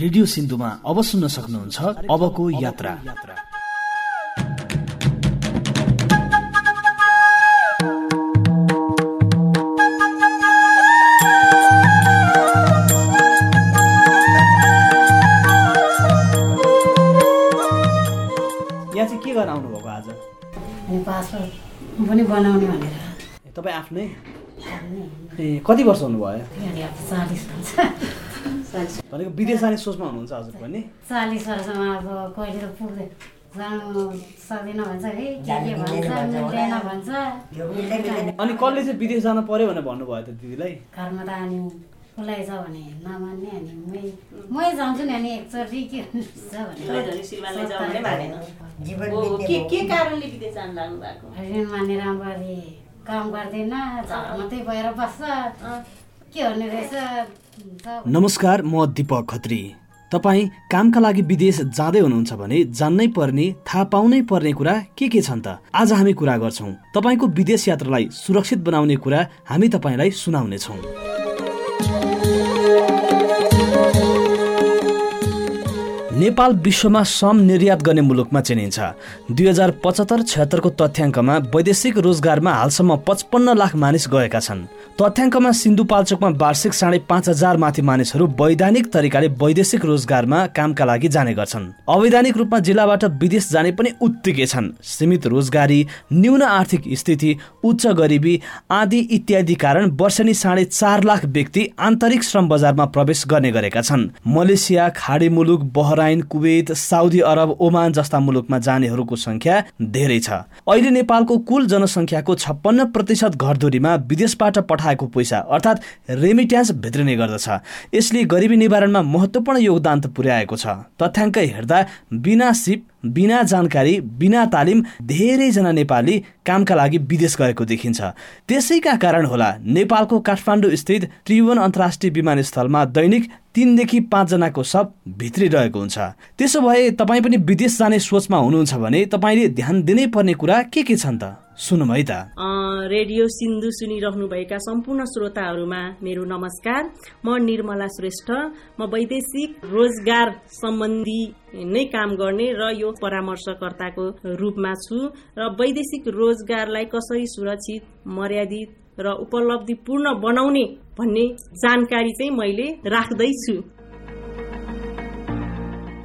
Radio सिन्धुमा अब सुन्न सक्नुहुन्छ अबको यात्रा। यहाँ चाहिँ के गर्न आउनुभएको आज? पनि बनाउने भनेर। तपाईँ आफ्नै? ए कति वर्ष हुनुभयो? भनेको विदेश जाने सोचमा हुनुहुन्छ हजुर पनि चालिस वर्षमा अब कहिले त पुग्दै जानु सक्दैन भन्छ है के के भन्छ? मिल्दैन भन्छ। अनि कसले चाहिँ विदेश जानु पर्यो भनेर भन्नुभयो त दिदीलाई? घरमा त अनि खुलाइ छ भने नमान्ने अनि मै मै जान्छु नि अनि एकचोटि के हुन्छ भने के के कारणले विदेश जानु लाग्नु भएको? ऋण मान्ने राम्ररी काम गर्दैन घर मात्रै भएर बस्छ। के गर्ने रहेछ? नमस्कार म दिपक खत्री। तपाईँ कामका लागि विदेश जाँदै हुनुहुन्छ भने जान्नै पर्ने थाहा पाउनै पर्ने कुरा के के छन् त? आज हामी कुरा गर्छौँ। तपाईँको विदेश यात्रालाई सुरक्षित बनाउने कुरा हामी तपाईँलाई सुनाउनेछौँ। नेपाल विश्वमा श्रम निर्यात गर्ने मुलुकमा चिनिन्छ। दुई हजार पचहत्तर छत्तरको तथ्याङ्कमा वैदेशिक रोजगारमा हालसम्म पचपन्न लाख मानिस गएका छन्। तथ्याङ्कमा सिन्धुपाल्चोकमा वार्षिक साढे पाँच हजार माथि मानिसहरू वैधानिक तरिकाले वैदेशिक रोजगारमा कामका लागि जाने गर्छन्। अवैधानिक रूपमा जिल्लाबाट विदेश जाने पनि उत्तिकै छन्। सीमित रोजगारी न्यून आर्थिक स्थिति उच्च गरिबी आदि इत्यादि कारण वर्षेनी साढे चार लाख व्यक्ति आन्तरिक श्रम बजारमा प्रवेश गर्ने गरेका छन्। मलेसिया खाडी मुलुक Bahrain Kuwait Saudi Arab Oman जस्ता मुलुकमा जानेहरूको संख्या धेरै छ। अहिले नेपालको कुल जनसङ्ख्याको छप्पन्न प्रतिशत घरधुरीमा विदेशबाट पठाएको पैसा अर्थात् रेमिट्यान्स भित्रिने गर्दछ। यसले गरिबी निवारणमा महत्त्वपूर्ण योगदान त पुर्याएको छ। तथ्याङ्क हेर्दा बिना सिप बिना जानकारी बिना तालिम धेरैजना नेपाली कामका लागि विदेश गएको देखिन्छ। त्यसैका कारण होला नेपालको काठमाडौँ स्थित त्रिभुवन अन्तर्राष्ट्रिय विमानस्थलमा दैनिक तिनदेखि पाँचजनाको सब भित्रिरहेको हुन्छ। त्यसो भए तपाईँ पनि विदेश जाने सोचमा हुनुहुन्छ भने तपाईँले ध्यान दिनै पर्ने कुरा के के छन् त? सुनौँ है त। रेडियो सिन्धु सुनिरहनुभएका सम्पूर्ण श्रोताहरूमा मेरो नमस्कार। म निर्मला श्रेष्ठ। म वैदेशिक रोजगार सम्बन्धी नै काम गर्ने र यो परामर्शकर्ताको रूपमा छु र वैदेशिक रोजगारलाई कसरी सुरक्षित मर्यादित र उपलब्धिपूर्ण बनाउने भन्ने जानकारी चाहिँ मैले राख्दैछु।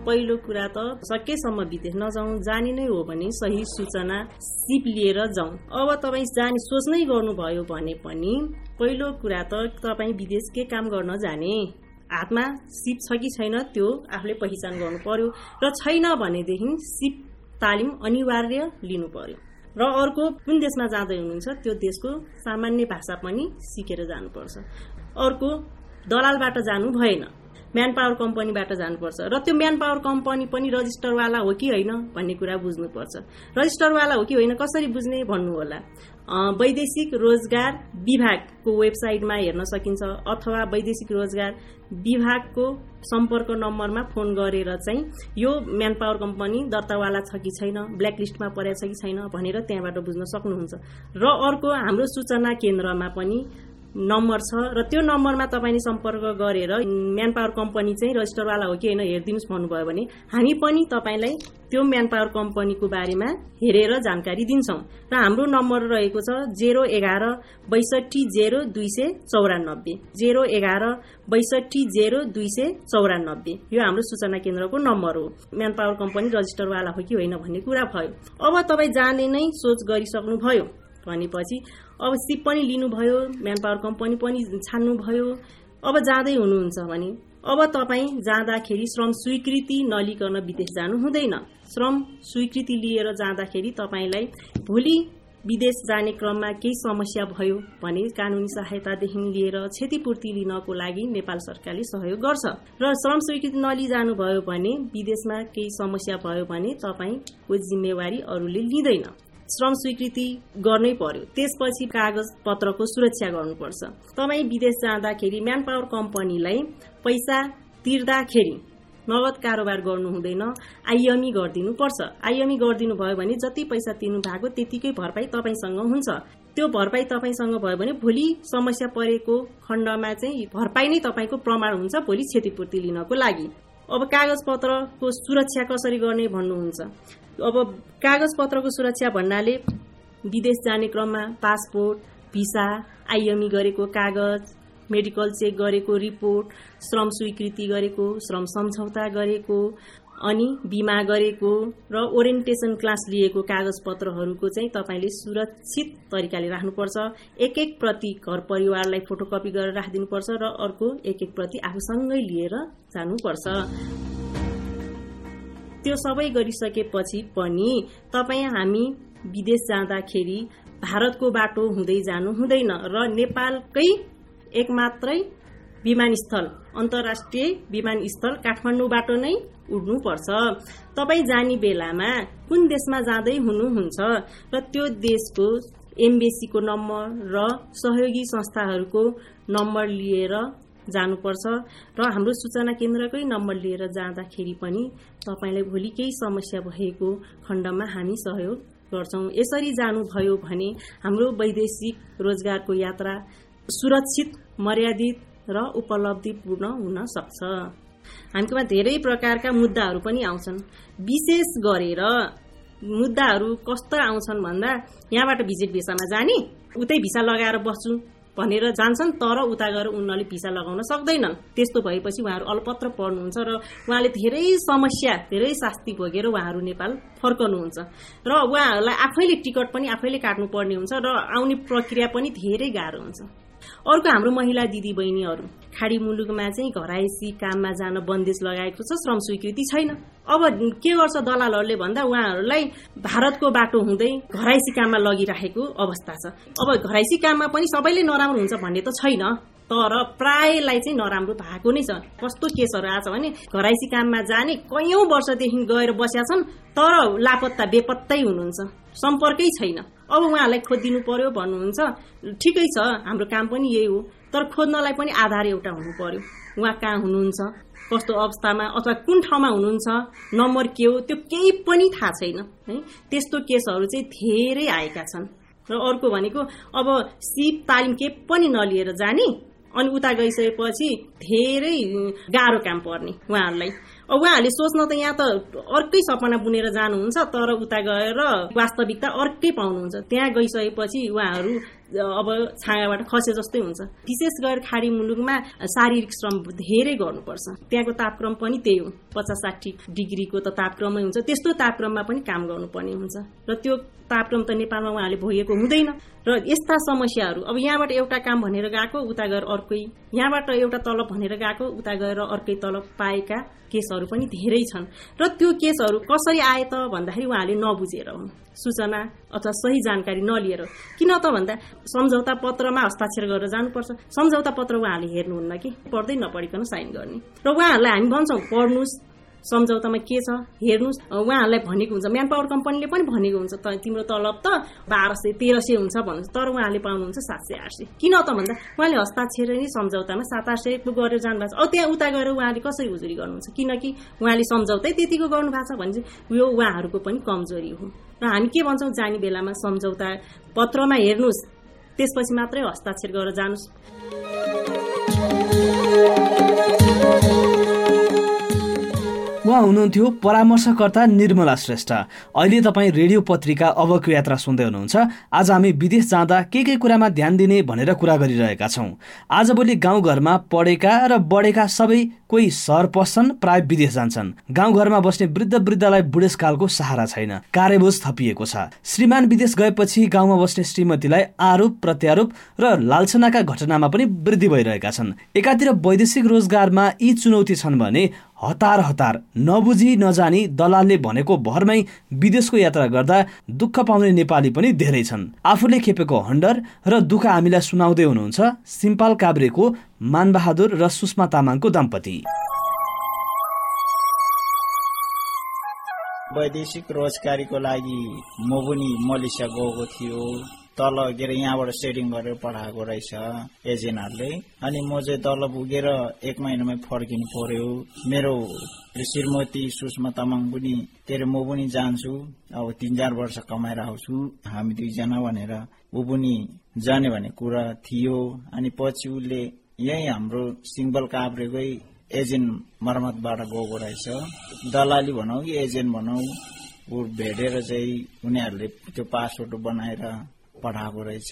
पहिलो कुरा त सकेसम्म विदेश नजाउँ जाने नै हो भने सही सूचना सिप लिएर जाउँ। अब तपाईँ जाने सोच्नै गर्नुभयो भने पनि पहिलो कुरा त तपाईँ विदेश के काम गर्न जाने? हातमा सिप छ कि छैन त्यो आफूले पहिचान गर्नु पर्यो र छैन भनेदेखि सिप तालिम अनिवार्य लिनु पर्यो र अर्को कुन देशमा जाँदै हुनुहुन्छ त्यो देशको सामान्य भाषा पनि सिकेर जानुपर्छ। अर्को दलालबाट जानु भएन। म्यान पावर कम्पनीबाट जानुपर्छ। र त्यो म्यान पावर कम्पनी पनि रजिस्टरवाला हो कि होइन भन्ने कुरा बुझ्नुपर्छ। रजिस्टरवाला हो कि होइन कसरी बुझ्ने भन्नु होला अँ, वैदेशिक रोजगार विभागको वेबसाइटमा हेर्न सकिन्छ अथवा वैदेशिक रोजगार विभागको सम्पर्क नम्बरमा फोन गरेर चाहिँ यो म्यान पावर कम्पनी दर्तावाला छ कि छैन ब्ल्याकलिस्टमा परेको छ कि छैन भनेर त्यहाँबाट बुझ्न सक्नुहुन्छ। र अर्को हाम्रो सूचना केन्द्रमा पनि नम्बर छ। र त्यो नम्बरमा तपाईँले सम्पर्क गरेर म्यान पावर कम्पनी चाहिँ रजिस्टरवाला हो कि होइन हेरिदिनुहोस् भन्नुभयो भने हामी पनि तपाईँलाई त्यो म्यान पावर कम्पनीको बारेमा हेरेर जानकारी दिन्छौँ। र हाम्रो नम्बर रहेको छ जेरो एघार बैसठी जेरो दुई सय चौरानब्बे। जेरो एघार बैसठी जेरो दुई सय चौरानब्बे। यो हाम्रो सूचना केन्द्रको नम्बर हो। म्यान पावर कम्पनी रजिस्टरवाला हो कि होइन भन्ने कुरा भयो। अब तपाईँ जाने नै सोच गरिसक्नुभयो। भनेपछि अब सिप पनि लिनुभयो म्यान पावर कम्पनी पनि छान्नुभयो। अब जाँदै हुनुहुन्छ भने अब तपाईँ जाँदाखेरि श्रम स्वीकृति नलिकन विदेश जानु हुँदैन। श्रम स्वीकृति लिएर जाँदाखेरि तपाईँलाई भोलि विदेश जाने क्रममा केही समस्या भयो भने कानुनी सहायतादेखि लिएर क्षतिपूर्ति लिनको लागि नेपाल सरकारले सहयोग गर्छ। र श्रम स्वीकृति नलिजानु भयो भने विदेशमा केही समस्या भयो भने तपाईँको जिम्मेवारी अरूले लिँदैन। श्रम स्वीकृति गर्नै पर्यो। त्यसपछि कागज पत्रको सुरक्षा गर्नुपर्छ। तपाईँ विदेश जाँदाखेरि म्यान पावर कम्पनीलाई पैसा तिर्दाखेरि नगद कारोबार गर्नु हुँदैन आइएमई गरिदिनु पर्छ। आइएमई गरिदिनु भयो भने जति पैसा तिर्नु भएको त्यतिकै भरपाई तपाईँसँग हुन्छ। त्यो भरपाई तपाईँसँग भयो भने भोलि समस्या परेको खण्डमा चाहिँ भरपाई नै तपाईँको प्रमाण हुन्छ भोलि क्षतिपूर्ति लिनको लागि। अब कागज पत्रको सुरक्षा कसरी गर्ने भन्नुहुन्छ? अब कागज पत्रको सुरक्षा भन्नाले विदेश जाने क्रममा पासपोर्ट भिसा आइएमई गरेको कागज मेडिकल चेक गरेको रिपोर्ट श्रम स्वीकृति गरेको श्रम सम्झौता गरेको अनि बिमा गरेको र ओरिएन्टेसन क्लास लिएको कागज पत्रहरूको चाहिँ तपाईँले सुरक्षित तरिकाले राख्नुपर्छ। एक एक प्रति घर परिवारलाई फोटोकपी गरेर राखिदिनुपर्छ र अर्को एक एक प्रति आफूसँगै लिएर जानुपर्छ। त्यो सबै गरिसकेपछि पनि तपाईँ हामी विदेश जाँदाखेरि भारतको बाटो हुँदै जानु हुँदैन र नेपालकै एक मात्रै विमानस्थल अन्तर्राष्ट्रिय विमानस्थल काठमाडौँबाट नै उड्नुपर्छ। तपाईँ जाने बेलामा कुन देशमा जाँदै हुनुहुन्छ र त्यो देशको एम्बेसीको नम्बर र सहयोगी संस्थाहरूको नम्बर लिएर जानुपर्छ र हाम्रो सूचना केन्द्रकै नम्बर लिएर जाँदाखेरि पनि तपाईँलाई भोलि केही समस्या भएको खण्डमा हामी सहयोग गर्छौँ। यसरी जानुभयो भने हाम्रो वैदेशिक रोजगारको यात्रा सुरक्षित मर्यादित र उपलब्धिपूर्ण हुन सक्छ। हामीकोमा धेरै प्रकारका मुद्दाहरू पनि आउँछन्। विशेष गरेर मुद्दाहरू कस्तो आउँछन् भन्दा यहाँबाट भिजिट भिसामा जाने उतै भिसा लगाएर बस्छु भनेर जान्छन् तर उता गएर उनीहरूले भिसा लगाउन सक्दैनन्। त्यस्तो भएपछि उहाँहरू अलपत्र पर्नुहुन्छ र उहाँले धेरै समस्या धेरै शास्ति भोगेर उहाँहरू नेपाल फर्कनुहुन्छ। र उहाँहरूलाई आफैले टिकट पनि आफैले काट्नु पर्ने हुन्छ र आउने प्रक्रिया पनि धेरै गाह्रो हुन्छ। अर्को हाम्रो महिला दिदी बहिनीहरू खाडी मुलुकमा चाहिँ घराइसी काममा जान बन्देज लगाएको छ श्रम स्वीकृति छैन। अब के गर्छ दलालहरूले भन्दा उहाँहरूलाई भारतको बाटो हुँदै घराइसी काममा लगिराखेको अवस्था छ। अब घराइसी काममा पनि सबैले नराम्रो हुन्छ भन्ने त छैन तर प्रायलाई चाहिँ नराम्रो भएको नै छ। कस्तो केसहरू आएको छ भने घराइसी काममा जाने कैयौं वर्षदेखि गएर बसेका छन् तर लापत्ता बेपत्तै हुनुहुन्छ। सम्पर्कै छैन। अब उहाँहरूलाई खोजिदिनु पर्यो भन्नुहुन्छ। ठिकै छ हाम्रो काम पनि यही हो तर खोज्नलाई पनि आधार एउटा हुनु पर्यो। उहाँ कहाँ हुनुहुन्छ कस्तो अवस्थामा अथवा कुन ठाउँमा हुनुहुन्छ नम्बर के हो त्यो केही पनि थाहा छैन है? त्यस्तो केसहरू चाहिँ धेरै आएका छन्। र अर्को भनेको अब सिप तालिम के पनि नलिएर जाने अनि उता गइसकेपछि धेरै गाह्रो काम पर्ने उहाँहरूलाई। उहाँहरूले सोच्न त यहाँ त अर्कै सपना बुनेर जानुहुन्छ तर उता गएर वास्तविकता अर्कै पाउनुहुन्छ। त्यहाँ गइसकेपछि उहाँहरू अब छाँगाबाट खसे जस्तै हुन्छ। विशेष गरेर खाडी मुलुकमा शारीरिक श्रम धेरै गर्नुपर्छ। त्यहाँको तापक्रम पनि त्यही हो। पचास साठी डिग्रीको त तापक्रमै हुन्छ। त्यस्तो तापक्रममा पनि काम गर्नुपर्ने हुन्छ। र त्यो तापक्रम त नेपालमा उहाँले भोगेको हुँदैन। र यस्ता समस्याहरू अब यहाँबाट एउटा काम भनेर गएको उता गएर अर्कै यहाँबाट एउटा तलब भनेर गएको उता गएर अर्कै तलब पाएका केसहरू पनि धेरै छन्। र त्यो केसहरू कसरी आए त भन्दाखेरि उहाँले नबुझेर हुन्। सूचना अथवा सही जानकारी नलिएर। किन त भन्दा सम्झौता पत्रमा हस्ताक्षर गरेर जानुपर्छ। सम्झौता पत्र उहाँहरूले हेर्नुहुन्न कि पढ्दै नपढिकन साइन गर्ने। र उहाँहरूलाई हामी भन्छौँ पढ्नुहोस् सम्झौतामा के छ हेर्नुहोस्। उहाँहरूलाई भनेको हुन्छ म्यान पावर कम्पनीले पनि भनेको हुन्छ तिम्रो तलब त बाह्र सय तेह्र सय हुन्छ भन्नुहुन्छ तर उहाँले पाउनुहुन्छ सात सय आठ सय। किन त भन्दा उहाँले हस्ताक्षर नै सम्झौतामा सात आठ सय गरेर जानु भएको छ। अब त्यहाँ उता गएर उहाँले कसरी उजुरी गर्नुहुन्छ? किनकि उहाँले सम्झौतै त्यतिको गर्नु भएको छ भने चाहिँ यो उहाँहरूको पनि कमजोरी हो। र हामी के भन्छौँ जाने बेलामा सम्झौता पत्रमा हेर्नुहोस् त्यसपछि मात्रै हस्ताक्षर गरेर जानुहोस्। उहाँ हुनुहुन्थ्यो परामर्शकर्ता निर्मला श्रेष्ठ। अहिले तपाईँ रेडियो पत्रिका अबको यात्रा सुन्दै हुनुहुन्छ। आज हामी विदेश जाँदा के के कुरामा ध्यान दिने भनेर कुरा गरिरहेका छौँ। आजभोलि गाउँघरमा पढेका र बढेका सबै कोही सहर पस्छन् प्राय विदेश जान्छन्। गाउँघरमा बस्ने वृद्ध वृद्धलाई बुढेसकालको सहारा छैन। कार्यबोझ थपिएको छ। श्रीमान विदेश गएपछि गाउँमा बस्ने श्रीमतीलाई आरोप प्रत्यारोप र लालसनाका घटनामा पनि वृद्धि भइरहेका छन्। एकातिर वैदेशिक रोजगारमा यी चुनौती छन् भने हतार हतार नबुझी नजानी दलालले भनेको भरमै विदेशको यात्रा गर्दा दुःख पाउने नेपाली पनि धेरै छन्। आफूले खेपेको हन्डर र दुःख हामीलाई सुनाउँदै हुनुहुन्छ सिम्पाल काभ्रेको मानबहादुर र सुषमा तामाङको दम्पति। वैदेशिक रोजगारीको लागि म पनि मलेसिया गएको थियो। तल के यहाँबाट सेटिङ गरेर पठाएको रहेछ एजेन्टहरूले अनि म चाहिँ तल पुगेर एक महिनामै फर्किनु पर्यो। मेरो श्रीमती सुषमा तामाङ पनि तेरो म पनि जान्छु। अब तिन चार वर्ष कमाएर आउँछु। हामी दुईजना भनेर ऊ पनि जाने भन्ने कुरा थियो। अनि पछि उसले यही हाम्रो सिङ्गल काभ्रेकै एजेन्ट मर्मतबाट गएको रहेछ। दलाली भनौँ कि एजेन्ट भनौँ ऊ भेटेर चाहिँ उनीहरूले त्यो पासपोर्ट बनाएर पठाएको रहेछ।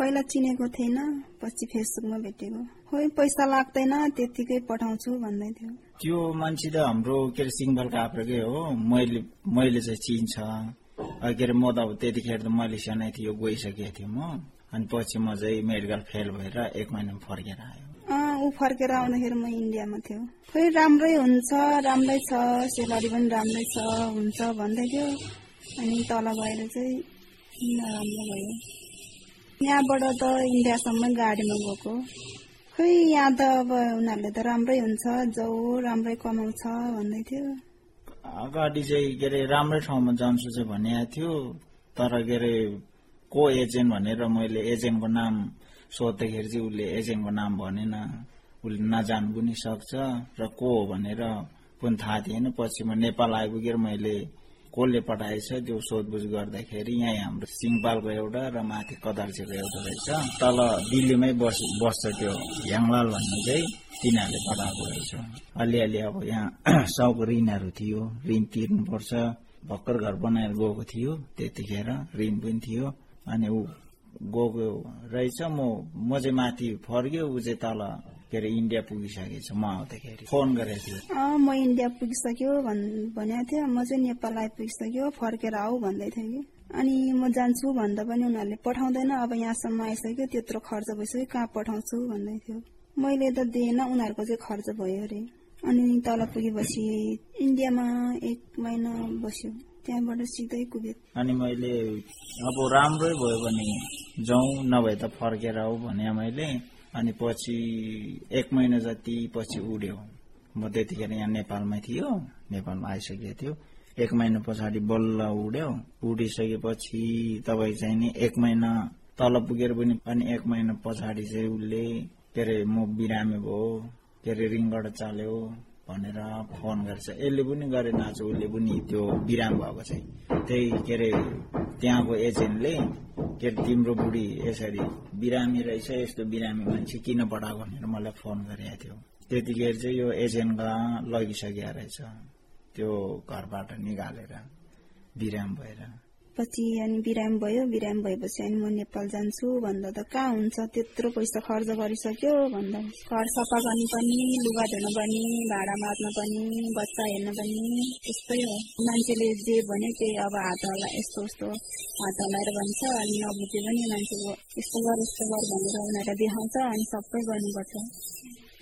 पहिला चिनेको थिएन पछि फेसबुकमा भेटेको। खोइ पैसा लाग्दैन त्यतिकै पठाउँछु भन्दै थियो। त्यो मान्छे त हाम्रो के अरे सिङ्गल काप्रेकै हो। मैले मैले चाहिँ चिन्छ। के अरे म त अब त्यतिखेर त मलेसिया नै थियो गइसकेको थिएँ म। अनि पछि म चाहिँ मेडिकल फेल भएर एक महिनामा फर्केर आयो। ऊ फर्केर आउँदाखेरि म इन्डियामा थियो। खोइ राम्रै हुन्छ राम्रै छ सेलरी पनि राम्रै छ हुन्छ भन्दै थियो। अनि तल गएर चाहिँ नराम्रो भयो? यहाँबाट त इन्डियासम्म गाडीमा गएको। खोइ यहाँ त अब उनीहरूले त राम्रै हुन्छ जाउ राम्रै कमाउँछ भन्दै थियो। अगाडि चाहिँ के अरे राम्रै ठाउँमा जान्छु चाहिँ भनेको थियो तर के अरे को एजेन्ट भनेर मैले एजेन्टको नाम सोद्धाखेरि चाहिँ उसले एजेन्टको नाम भनेन। उसले नजानु पनि सक्छ र को हो भनेर पनि थाहा थिएन। पछि म नेपाल आइपुगेर मैले कसले पठाएछ त्यो सोधबुझ गर्दाखेरि यहाँ हाम्रो सिङपालको एउटा र माथि कदार्चेको एउटा रहेछ। तल दिल्लीमै बस बस्छ त्यो याङलाल भन्ने चाहिँ तिनीहरूले पठाएको रहेछ। अलिअलि अब यहाँ साउको ऋणहरू थियो ऋण तिर्नुपर्छ भर्खर घर बनाएर गएको थियो त्यतिखेर ऋण पनि थियो। अनि ऊ गएको रहेछ म म चाहिँ माथि फर्क्यो ऊ चाहिँ तल के अरे इन्डिया पुगिसकेको छ म आउँदाखेरि। फोन गरेको थियो अँ म इन्डिया पुगिसक्यो भन् भनेको थियो म चाहिँ नेपाल आइपुगिसक्यो फर्केर आऊ भन्दै थियो कि। अनि म जान्छु भन्दा पनि उनीहरूले पठाउँदैन। अब यहाँसम्म आइसक्यो त्यत्रो खर्च भइसक्यो कहाँ पठाउँछु भन्दै थियो। मैले त दिएन उनीहरूको चाहिँ खर्च भयो अरे। अनि तल पुगेपछि इन्डियामा एक महिना बस्यो। त्यहाँबाट सिधै कुबेत अनि मैले अब राम्रै भयो भने जाउँ नभए त फर्केर आऊ भने मैले। अनि पछि एक महिना जति पछि उड्यो। म त्यतिखेर यहाँ नेपालमै थियो नेपालमा आइसकेको थियो। एक महिना पछाडि बल्ल उड्यो। उडिसकेपछि तपाईँ चाहिँ नि एक महिना तल पुगेर पनि अनि एक महिना पछाडि चाहिँ उसले के अरे म बिरामी भयो के अरे रिङबाट चाल्यो। भनेर फोन गर्छ। यसले पनि गरेन आज उसले पनि त्यो बिराम भएको चाहिँ त्यही के अरे त्यहाँको एजेन्टले के अरे तिम्रो बुढी यसरी बिरामी रहेछ यस्तो बिरामी मान्छे किन पठाएको भनेर मलाई फोन गरेको थियो। त्यतिखेर चाहिँ यो एजेन्ट कहाँ लगिसकेको रहेछ त्यो घरबाट निकालेर बिराम भएर। पछि अनि बिरामी भयो। बिरामी भएपछि अनि म नेपाल जान्छु भन्दा त कहाँ हुन्छ? त्यत्रो पैसा खर्च गरिसक्यो भन्दा घर सफा गर्नु पनि लुगा धुनु पनि भाडा मार्न पनि बच्चा हेर्न पनि त्यस्तै हो। मान्छेले जे भन्यो त्यही अब हात हल्ला यस्तो यस्तो हात हल्लाएर भन्छ अनि नबुझे पनि मान्छेको यस्तो गर यस्तो गर भनेर उनीहरूलाई देखाउँछ अनि सबै गर्नुपर्छ।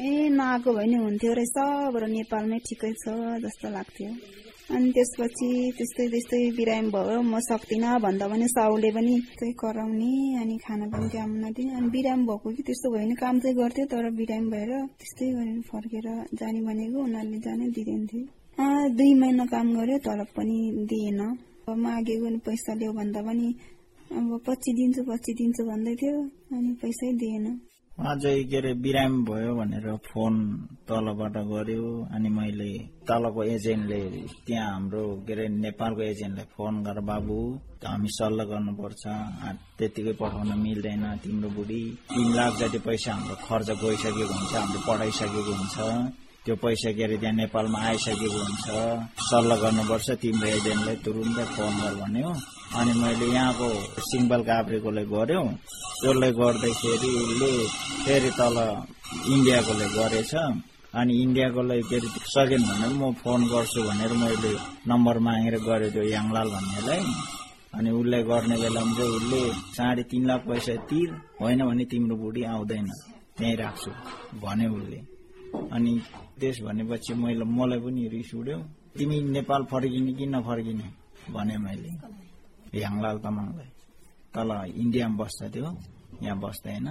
ए नआएको भए नि हुन्थ्यो रहेछ बरु नेपालमै ठिकै छ जस्तो लाग्थ्यो। अनि त्यसपछि त्यस्तै त्यस्तै बिरामी भयो। म सक्दिनँ भन्दा पनि साउले पनि त्यही कराउने अनि खाना पनि काम नदिने। अनि बिरामी भएको कि त्यस्तो भयो भने काम चाहिँ गर्थ्यो तर बिरामी भएर त्यस्तै गरेर फर्केर जाने भनेको उनीहरूले जानै दिँदैन थियो। दुई महिना काम गर्यो तलब पनि दिएन। अब मागेको नि पैसा ल्याऊ भन्दा पनि अब पछि दिन्छु पछि दिन्छु भन्दै थियो अनि पैसै दिएन। उहाँ चाहिँ के अरे बिरामी भयो भनेर फोन तलबाट गर्यो अनि मैले तलको एजेन्टले त्यहाँ हाम्रो के अरे नेपालको एजेन्टलाई फोन गर बाबु हामी सल्लाह गर्नुपर्छ। त्यतिकै पठाउन मिल्दैन तिम्रो बुढी। तिन लाख जति पैसा हाम्रो खर्च गइसकेको हुन्छ हामीले पढाइसकेको हुन्छ। त्यो पैसा के अरे त्यहाँ नेपालमा आइसकेको हुन्छ। सल्लाह गर्नुपर्छ तिम्रो एजेन्टलाई तुरुन्तै फोन गर भन्यो। अनि मैले यहाँको सिङ्बल काभ्रेकोलाई गर्यो त्यसलाई गर्दाखेरि उसले फेरि तल इन्डियाकोलाई गरेछ। अनि इन्डियाकोलाई फेरि सकेन भने म फोन गर्छु भनेर मैले नम्बर मागेर गरेँ त्यो याङलाल भन्नेलाई। अनि उसलाई गर्ने बेलामा चाहिँ उसले साढे तिन लाख पैसा तिर होइन भने तिम्रो बुढी आउँदैन। त्यहीँ राख्छु भन्यो उसले। अनि त्यस भनेपछि मैले मलाई पनि रिस उड्यो तिमी नेपाल फर्किने कि नफर्किने भने मैले। याङलाल तामाङलाई तल इन्डियामा बस्दा थियो यहाँ बस्दैन।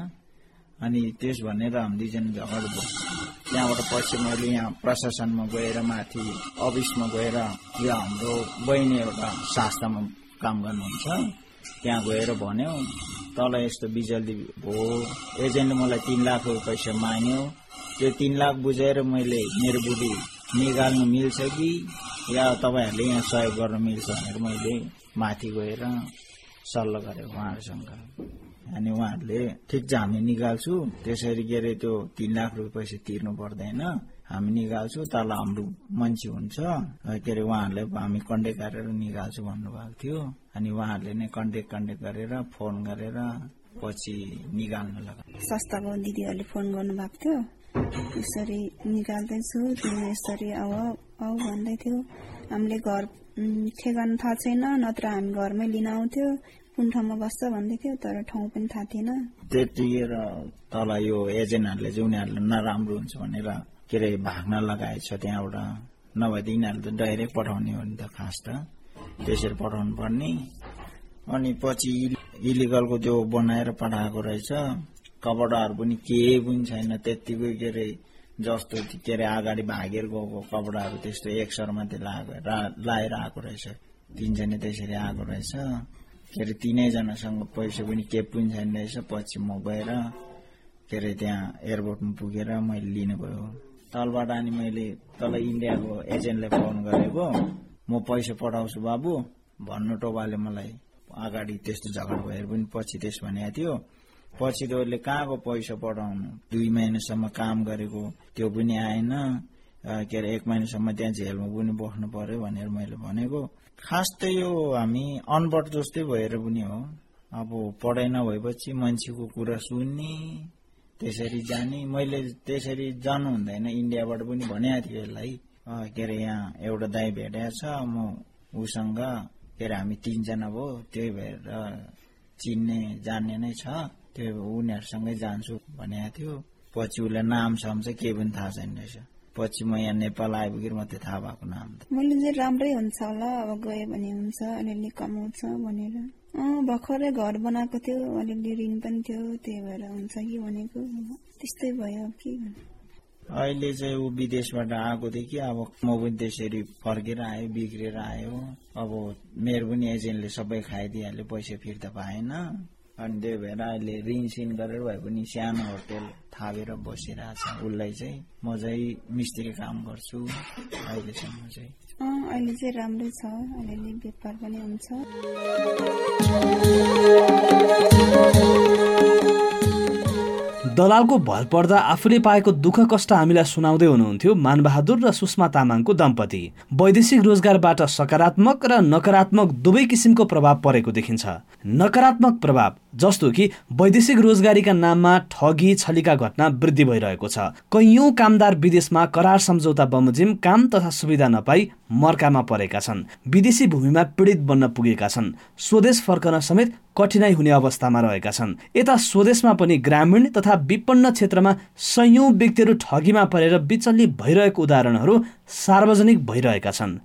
अनि त्यस भनेर हामी दुईजना झगडा भयो। त्यहाँबाट पछि मैले यहाँ प्रशासनमा गएर माथि अफिसमा गएर यो हाम्रो बहिनी एउटा शास्त्रमा काम गर्नुहुन्छ। त्यहाँ गएर भन्यो तल यस्तो बिजली भयो एजेन्टले मलाई तिन लाख रुपियाँ पैसा माग्यो। त्यो तिन लाख बुझाएर मैले मेरो बुढी निकाल्नु मिल्छ कि? या तपाईँहरूले यहाँ सहयोग गर्न मिल्छ भनेर मैले माथि गएर सल्लाह गरेँ उहाँहरूसँग। अनि उहाँहरूले ठिक छ हामी निकाल्छु। त्यसरी के अरे त्यो तिन लाख रुपियाँ पैसा तिर्नु पर्दैन। हामी निकाल्छौँ। तल हाम्रो मान्छे हुन्छ। के अरे उहाँहरूले हामी कन्ट्याक्ट गरेर निकाल्छु भन्नुभएको थियो। अनि उहाँहरूले नै कन्ट्याक्ट कन्ट्याक्ट गरेर फोन गरेर पछि निकाल्नु लगा संस्थाको दिदीहरूले फोन गर्नुभएको थियो। यसरी निकाल्दैछु तिमी यसरी आऊ आऊ भन्दै थियो। हामीले घर ठेगाना थाहा छैन नत्र हामी घरमै लिन आउँथ्यो कुन ठाउँमा बस्छ भन्दै थियो तर ठाउँ पनि थाहा थिएन। त्यतिखेर तल यो एजेन्टहरूले चाहिँ उनीहरूले नराम्रो हुन्छ भनेर के अरे भाग्न लगाएछ त्यहाँबाट। नभए त यिनीहरूले त डाइरेक्ट पठाउने हो नि त खास त। त्यसरी पठाउनु पर्ने अनि पछि इल- इलिगलको त्यो बनाएर पठाएको रहेछ। कपडाहरू पनि केही पनि छैन त्यत्तिकै के अरे जस्तो के अरे अगाडि भागेर गएको कपडाहरू त्यस्तो एक सर मात्रै लगाएको रा- लाएर आएको रहेछ। तिनजना त्यसरी आएको रहेछ। के अरे तिनैजनासँग पैसा पनि केही पनि छैन रहेछ। पछि म गएर के अरे त्यहाँ एयरपोर्टमा पुगेर मैले लिनु गयो तलबाट अनि मैले तल इन्डियाको एजेन्टलाई फोन गरेको म पैसा पठाउँछु बाबु भन्नु टोबाले मलाई अगाडि त्यस्तो झगडा भएर पनि पछि त्यस भनेको थियो। पछि त उसले कहाँको पैसा पठाउनु? दुई महिनासम्म काम गरेको त्यो पनि आएन। के अरे एक महिनासम्म त्यहाँ जेलमा पनि बस्नु पर्यो भनेर मैले भनेको। खास त यो हामी अनपढ जस्तै भएर पनि हो। अब पढाइ नभएपछि मान्छेको कुरा सुन्ने त्यसरी जाने। मैले त्यसरी जानु हुँदैन। इन्डियाबाट पनि भनेको थिएँ यसलाई। के अरे यहाँ एउटा दाई भेटेको छ म उसँग। के अरे हामी तिनजना भयो त्यही भएर चिन्ने जान्ने नै छ। त्यो उनीहरूसँगै जान्छु भनेको थियो। पछि उसलाई नाम साम चाहिँ केही पनि थाहा छैन रहेछ। पछि म यहाँ नेपाल आइपुगेर मात्रै थाहा भएको नाम मैले चाहिँ राम्रै हुन्छ होला अब गयो भने हुन्छ अलिअलि कमाउँछ भनेर। अँ भर्खरै घर बनाएको थियो अलिअलि ऋण पनि थियो त्यही भएर हुन्छ कि भनेको। त्यस्तै भयो अब के गर्नु। अहिले चाहिँ ऊ विदेशबाट आएकोदेखि अब म पनि त्यसरी फर्केर आयो बिग्रेर आयो। अब मेरो पनि एजेन्टले सबै खाइदिइहाल्यो पैसा फिर्ता पाएन। अनि त्यही भएर अहिले ऋण सिन गरेर भए पनि सानो होटेल थापेर बसिरहेको छ। उसलाई चाहिँ म चाहिँ मिस्त्री काम गर्छु अहिलेसम्म चाहिँ। अँ अहिले चाहिँ राम्रै छ। अलिअलि व्यापार पनि हुन्छ। दलालको भर पर्दा आफूले पाएको दुःख कष्ट हामीलाई सुनाउँदै हुनुहुन्थ्यो मानबहादुर र सुषमा तामाङको दम्पति। वैदेशिक रोजगारबाट सकारात्मक र नकारात्मक दुवै किसिमको प्रभाव परेको देखिन्छ। नकारात्मक प्रभाव जस्तो कि वैदेशिक रोजगारीका नाममा ठगी छलीका घटना वृद्धि भइरहेको छ। कैयौं कामदार विदेशमा करार सम्झौता बमोजिम काम तथा सुविधा नपाई मर्कामा परेका छन्। विदेशी भूमिमा पीडित बन्न पुगेका छन्। स्वदेश फर्कन समेत कठिनाई हुने अवस्थामा रहेका छन्। यता स्वदेशमा पनि ग्रामीण तथा विपन्न क्षेत्रमा सयौं व्यक्तिहरू ठगीमा परेर विचल्ली भइरहेको उदाहरणहरू सार्वजनिक भइरहेका छन्।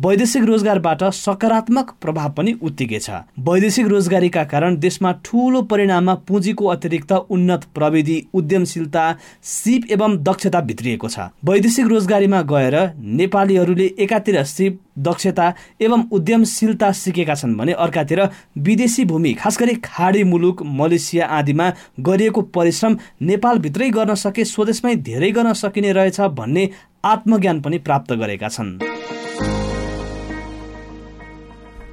वैदेशिक रोजगारबाट सकारात्मक प्रभाव पनि उत्तिकै छ वैदेशिक रोजगारीका कारण देशमा ठूलो परिणाममा पुँजीको अतिरिक्त उन्नत प्रविधि उद्यमशीलता सिप एवं दक्षता भित्रिएको छ। वैदेशिक रोजगारीमा गएर नेपालीहरूले एकातिर सिप दक्षता एवं उद्यमशीलता सिकेका छन् भने अर्कातिर विदेशी भूमि खास गरी खाडी मुलुक मलेसिया आदिमा गरिएको परिश्रम नेपालभित्रै गर्न सके स्वदेशमै धेरै गर्न सकिने रहेछ भन्ने आत्मज्ञान पनि प्राप्त गरेका छन्।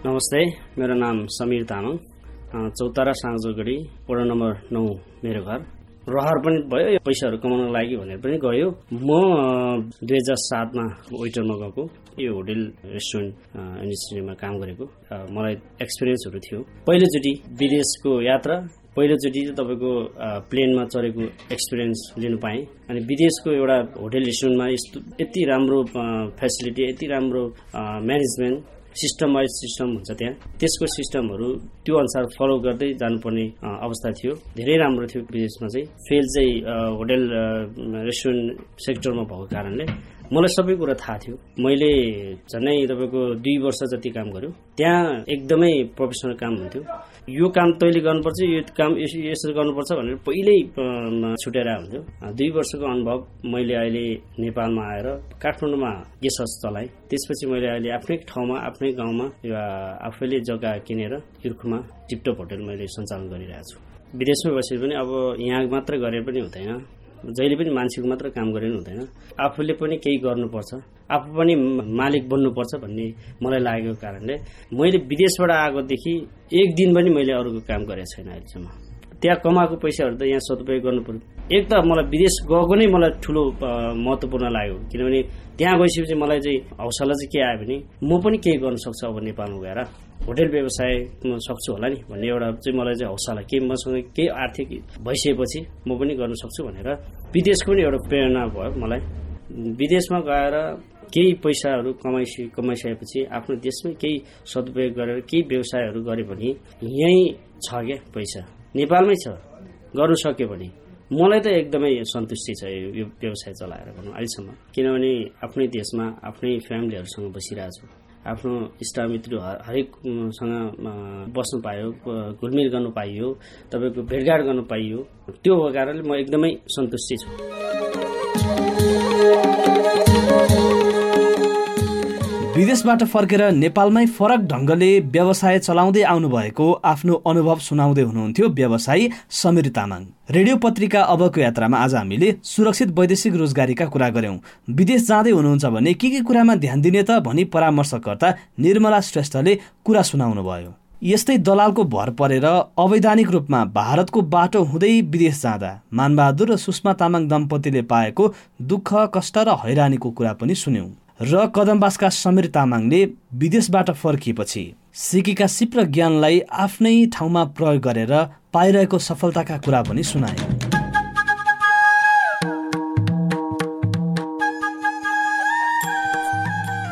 नमस्ते मेरो नाम समीर तामाङ। चौतारा साँझोगढी वडा नम्बर नौ मेरो घर। रहर पनि भयो पैसाहरू कमाउनको लागि भनेर पनि गयो। म दुई हजार सातमा वेटरमा गएको यो होटेल रेस्टुरेन्ट इन्डस्ट्रीमा काम गरेको। मलाई एक्सपिरियन्सहरू थियो। पहिलोचोटि विदेशको यात्रा पहिलोचोटि चाहिँ तपाईँको प्लेनमा चढेको एक्सपिरियन्स लिनु पाएँ। अनि विदेशको एउटा होटेल रेस्टुरेन्टमा यस्तो यति राम्रो फेसिलिटी यति राम्रो म्यानेजमेन्ट सिस्टम वाइज सिस्टम हुन्छ त्यहाँ। त्यसको सिस्टमहरू त्यो अनुसार फलो गर्दै जानुपर्ने अवस्था थियो। धेरै राम्रो थियो विदेशमा चाहिँ। फेल चाहिँ होटेल रेस्टुरेन्ट सेक्टरमा भएको कारणले। मलाई सबै कुरा थाहा थियो। मैले झन्डै तपाईँको दुई वर्ष जति काम गर्यो त्यहाँ एकदमै प्रोफेसनल काम हुन्थ्यो। यो काम तैँले गर्नुपर्छ यो काम यस- यसरी गर्नुपर्छ भनेर पहिल्यै छुटेर हुन्थ्यो दुई वर्षको अनुभव मैले अहिले नेपालमा आएर काठमाडौँमा गेस्ट हाउस चलाएँ। त्यसपछि मैले अहिले आफ्नै ठाउँमा आफ्नै गाउँमा आफैले जग्गा किनेर तिर्खुमा टिपटप होटेल मैले सञ्चालन गरिरहेको छु। विदेशमै बसेर पनि अब यहाँ मात्र गरेर पनि हुँदैन। जहिले पनि मान्छेको मात्र काम गरेर पनि हुँदैन। आफूले पनि केही गर्नुपर्छ। आफू पनि मालिक बन्नुपर्छ भन्ने मलाई लागेको कारणले मैले विदेशबाट आएकोदेखि एक दिन पनि मैले अरूको काम गरेको छैन अहिलेसम्म। त्यहाँ कमाएको पैसाहरू त यहाँ सदुपयोग गर्नु पर्यो। एक त मलाई विदेश गएको नै मलाई ठुलो महत्त्वपूर्ण लाग्यो। किनभने त्यहाँ गइसकेपछि मलाई चाहिँ हौसला चाहिँ के आयो भने म पनि केही गर्न सक्छु अब नेपालमा गएर। होटेल व्यवसाय सक्छु होला नि भन्ने एउटा चाहिँ मलाई चाहिँ हौसला के मसँग केही आर्थिक भइसकेपछि म पनि गर्न सक्छु भनेर विदेशको पनि एउटा प्रेरणा भयो मलाई। विदेशमा गएर केही पैसाहरू कमाइसके कमाइसकेपछि आफ्नो देशमै केही सदुपयोग गरेर केही व्यवसायहरू गऱ्यो भने यहीँ छ क्या पैसा। नेपालमै छ गर्नु सक्यो भने। मलाई त एकदमै सन्तुष्टि छ यो व्यवसाय चलाएर भनौँ अहिलेसम्म। किनभने आफ्नै देशमा आफ्नै फ्यामिलीहरूसँग बसिरहेको छु आफ्नो इष्टमित्र हरेकसँग बस्नु पायो घुलमिल गर्नु पाइयो तपाईँको भेटघाट गर्नु पाइयो। त्यो कारणले म एकदमै सन्तुष्टि छु। विदेशबाट फर्केर नेपालमै फरक ढङ्गले व्यवसाय चलाउँदै आउनुभएको आफ्नो अनुभव सुनाउँदै हुनुहुन्थ्यो व्यवसायी समीर तामाङ। रेडियो पत्रिका अबको यात्रामा आज हामीले सुरक्षित वैदेशिक रोजगारीका कुरा गर्यौं विदेश जाँदै हुनुहुन्छ भने के के कुरामा ध्यान दिने त भनी परामर्शकर्ता निर्मला श्रेष्ठले कुरा सुनाउनु भयो यस्तै दलालको भर परेर अवैधानिक रूपमा भारतको बाटो हुँदै विदेश जाँदा मानबहादुर र सुषमा तामाङ दम्पतिले पाएको दुःख कष्ट र हैरानीको कुरा पनि सुन्यौं। र कदमबासका समीर तामाङले विदेशबाट फर्किएपछि सिकेका सिप र ज्ञानलाई आफ्नै ठाउँमा प्रयोग गरेर पाइरहेको सफलताका कुरा पनि सुनाए।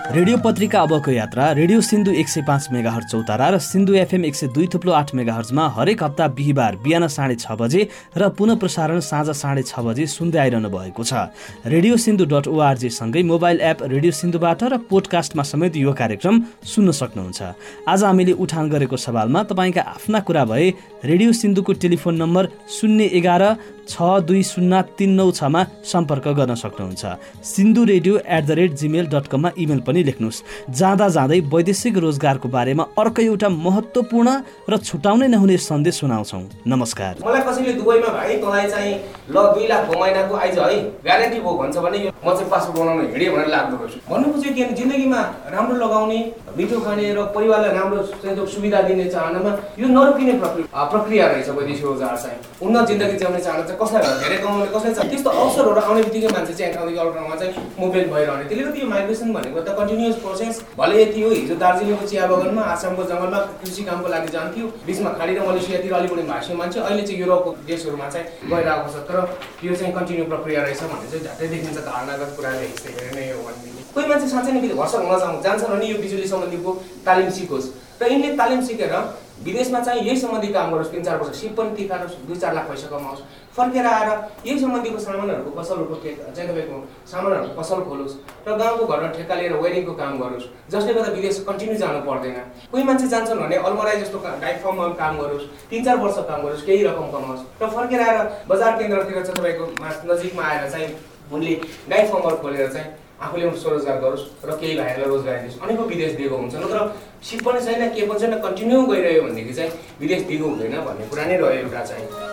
रेडियो पत्रिका अबको यात्रा रेडियो सिन्धु एक सय पाँच मेगाहर चौतारा र सिन्धु एफएम एक सय दुई थुप्लो आठ मेगाहर्जमा हरेक हप्ता बिहिबार बिहान साढे छ बजे र पुनः प्रसारण साँझ साढे छ बजे सुन्दै आइरहनु भएको छ। रेडियो सिन्धु डट ओआरजी सँगै मोबाइल एप रेडियो सिन्धुबाट र पोडकास्टमा समेत यो कार्यक्रम सुन्न सक्नुहुन्छ। आज हामीले उठान गरेको सवालमा तपाईँका आफ्ना कुरा भए रेडियो सिन्धुको टेलिफोन नम्बर शून्य एघार छ दुई शून्य तिन नौ छमा सम्पर्क गर्न सक्नुहुन्छ। Sindhu radio at the rate Gmail dot कममा इमेल पनि लेख्नुहोस्। जाँदा जाँदै वैदेशिक रोजगारको बारेमा अर्को एउटा महत्त्वपूर्ण र छुटाउनै नहुने सन्देश सुनाउँछौँ। नमस्कार। मलाई कसैले दुबईमा भाइ तँलाई चाहिँ ल दुई लाख कमाइरहेको आइज है। ग्यारेन्टी भयो भन्छ भने यो म चाहिँ पासपोर्ट बनाउन हिँडेँ भनेर लाग्दो रहेछु। भन्नुको चाहिँ के जिन्दगीमा राम्रो लगाउने मिठो खाने र परिवारलाई राम्रो चाहिँ सुविधा दिने चाहनामा यो नरोकिने प्रक्रिया प्रक्रिया रहेछ वैदेशिक रोजगार चाहिँ। उन्नत जिन्दगी जिउने चाहना चाहिँ कसलाई धेरै कमाउने कसलाई छ? त्यस्तो अवसरहरू आउने बित्तिकै मान्छे चाहिँ अर्को ठाउँमा चाहिँ मोबाइल भइरहने। त्यसले गर्दा यो माइग्रेसन भनेको त कन्टिन्युस प्रोसेस भले यति हो हिजो दार्जिलिङको चिया बगानमा आसामको जङ्गलमा कृषि कामको लागि जान्थ्यो। बिचमा खाडी र मलेसियातिर अलिबढी भाषी मान्छे अहिले चाहिँ युरोपको देशहरूमा चाहिँ गइरहेको छ। तर यो चाहिँ कन्टिन्यू प्रक्रिया रहेछ भन्ने चाहिँ झट्टै देखिन्छ धारणागत कुराले गरी नै हो कोही मान्छे साँच्चै नै भर्सक चाहन्छ जान्छन् भने यो बिजुली सम्बन्धीको तालिम सिकोस्। र यिनले तालिम सिकेर विदेशमा चाहिँ यही सम्बन्धी काम गरोस् तिन चार वर्ष सिप पनि टिकारोस् दुई चार लाख पैसा कमाओस् फर्केर आएर यही सम्बन्धीको सामानहरूको पसलहरूको चाहिँ तपाईँको सामानहरूको पसल खोलोस् र गाउँको घरमा ठेक्का लिएर वेडिङको काम गरोस् जसले गर्दा विदेश कन्टिन्यू जानु पर्दैन। कोही मान्छे जान्छन् भने अलमराई जस्तो डाइट फर्ममा काम गरोस् तिन चार वर्ष काम गरोस् केही रकम कमाओस् र फर्केर आएर बजार केन्द्रतिर चाहिँ तपाईँको नजिकमा आएर चाहिँ उनले डाइट फर्महरू खोलेर चाहिँ आफूले स्वरोजगार गरोस् र केही भाइहरूलाई रोजगारी दियोस्। अनेकौँ विदेश दिएको हुन्छ। नत्र सिप पनि छैन के पनि छैन कन्टिन्यू गइरह्यो भनेदेखि चाहिँ विदेश दिनु हुँदैन भन्ने कुरा नै रह्यो एउटा चाहिँ।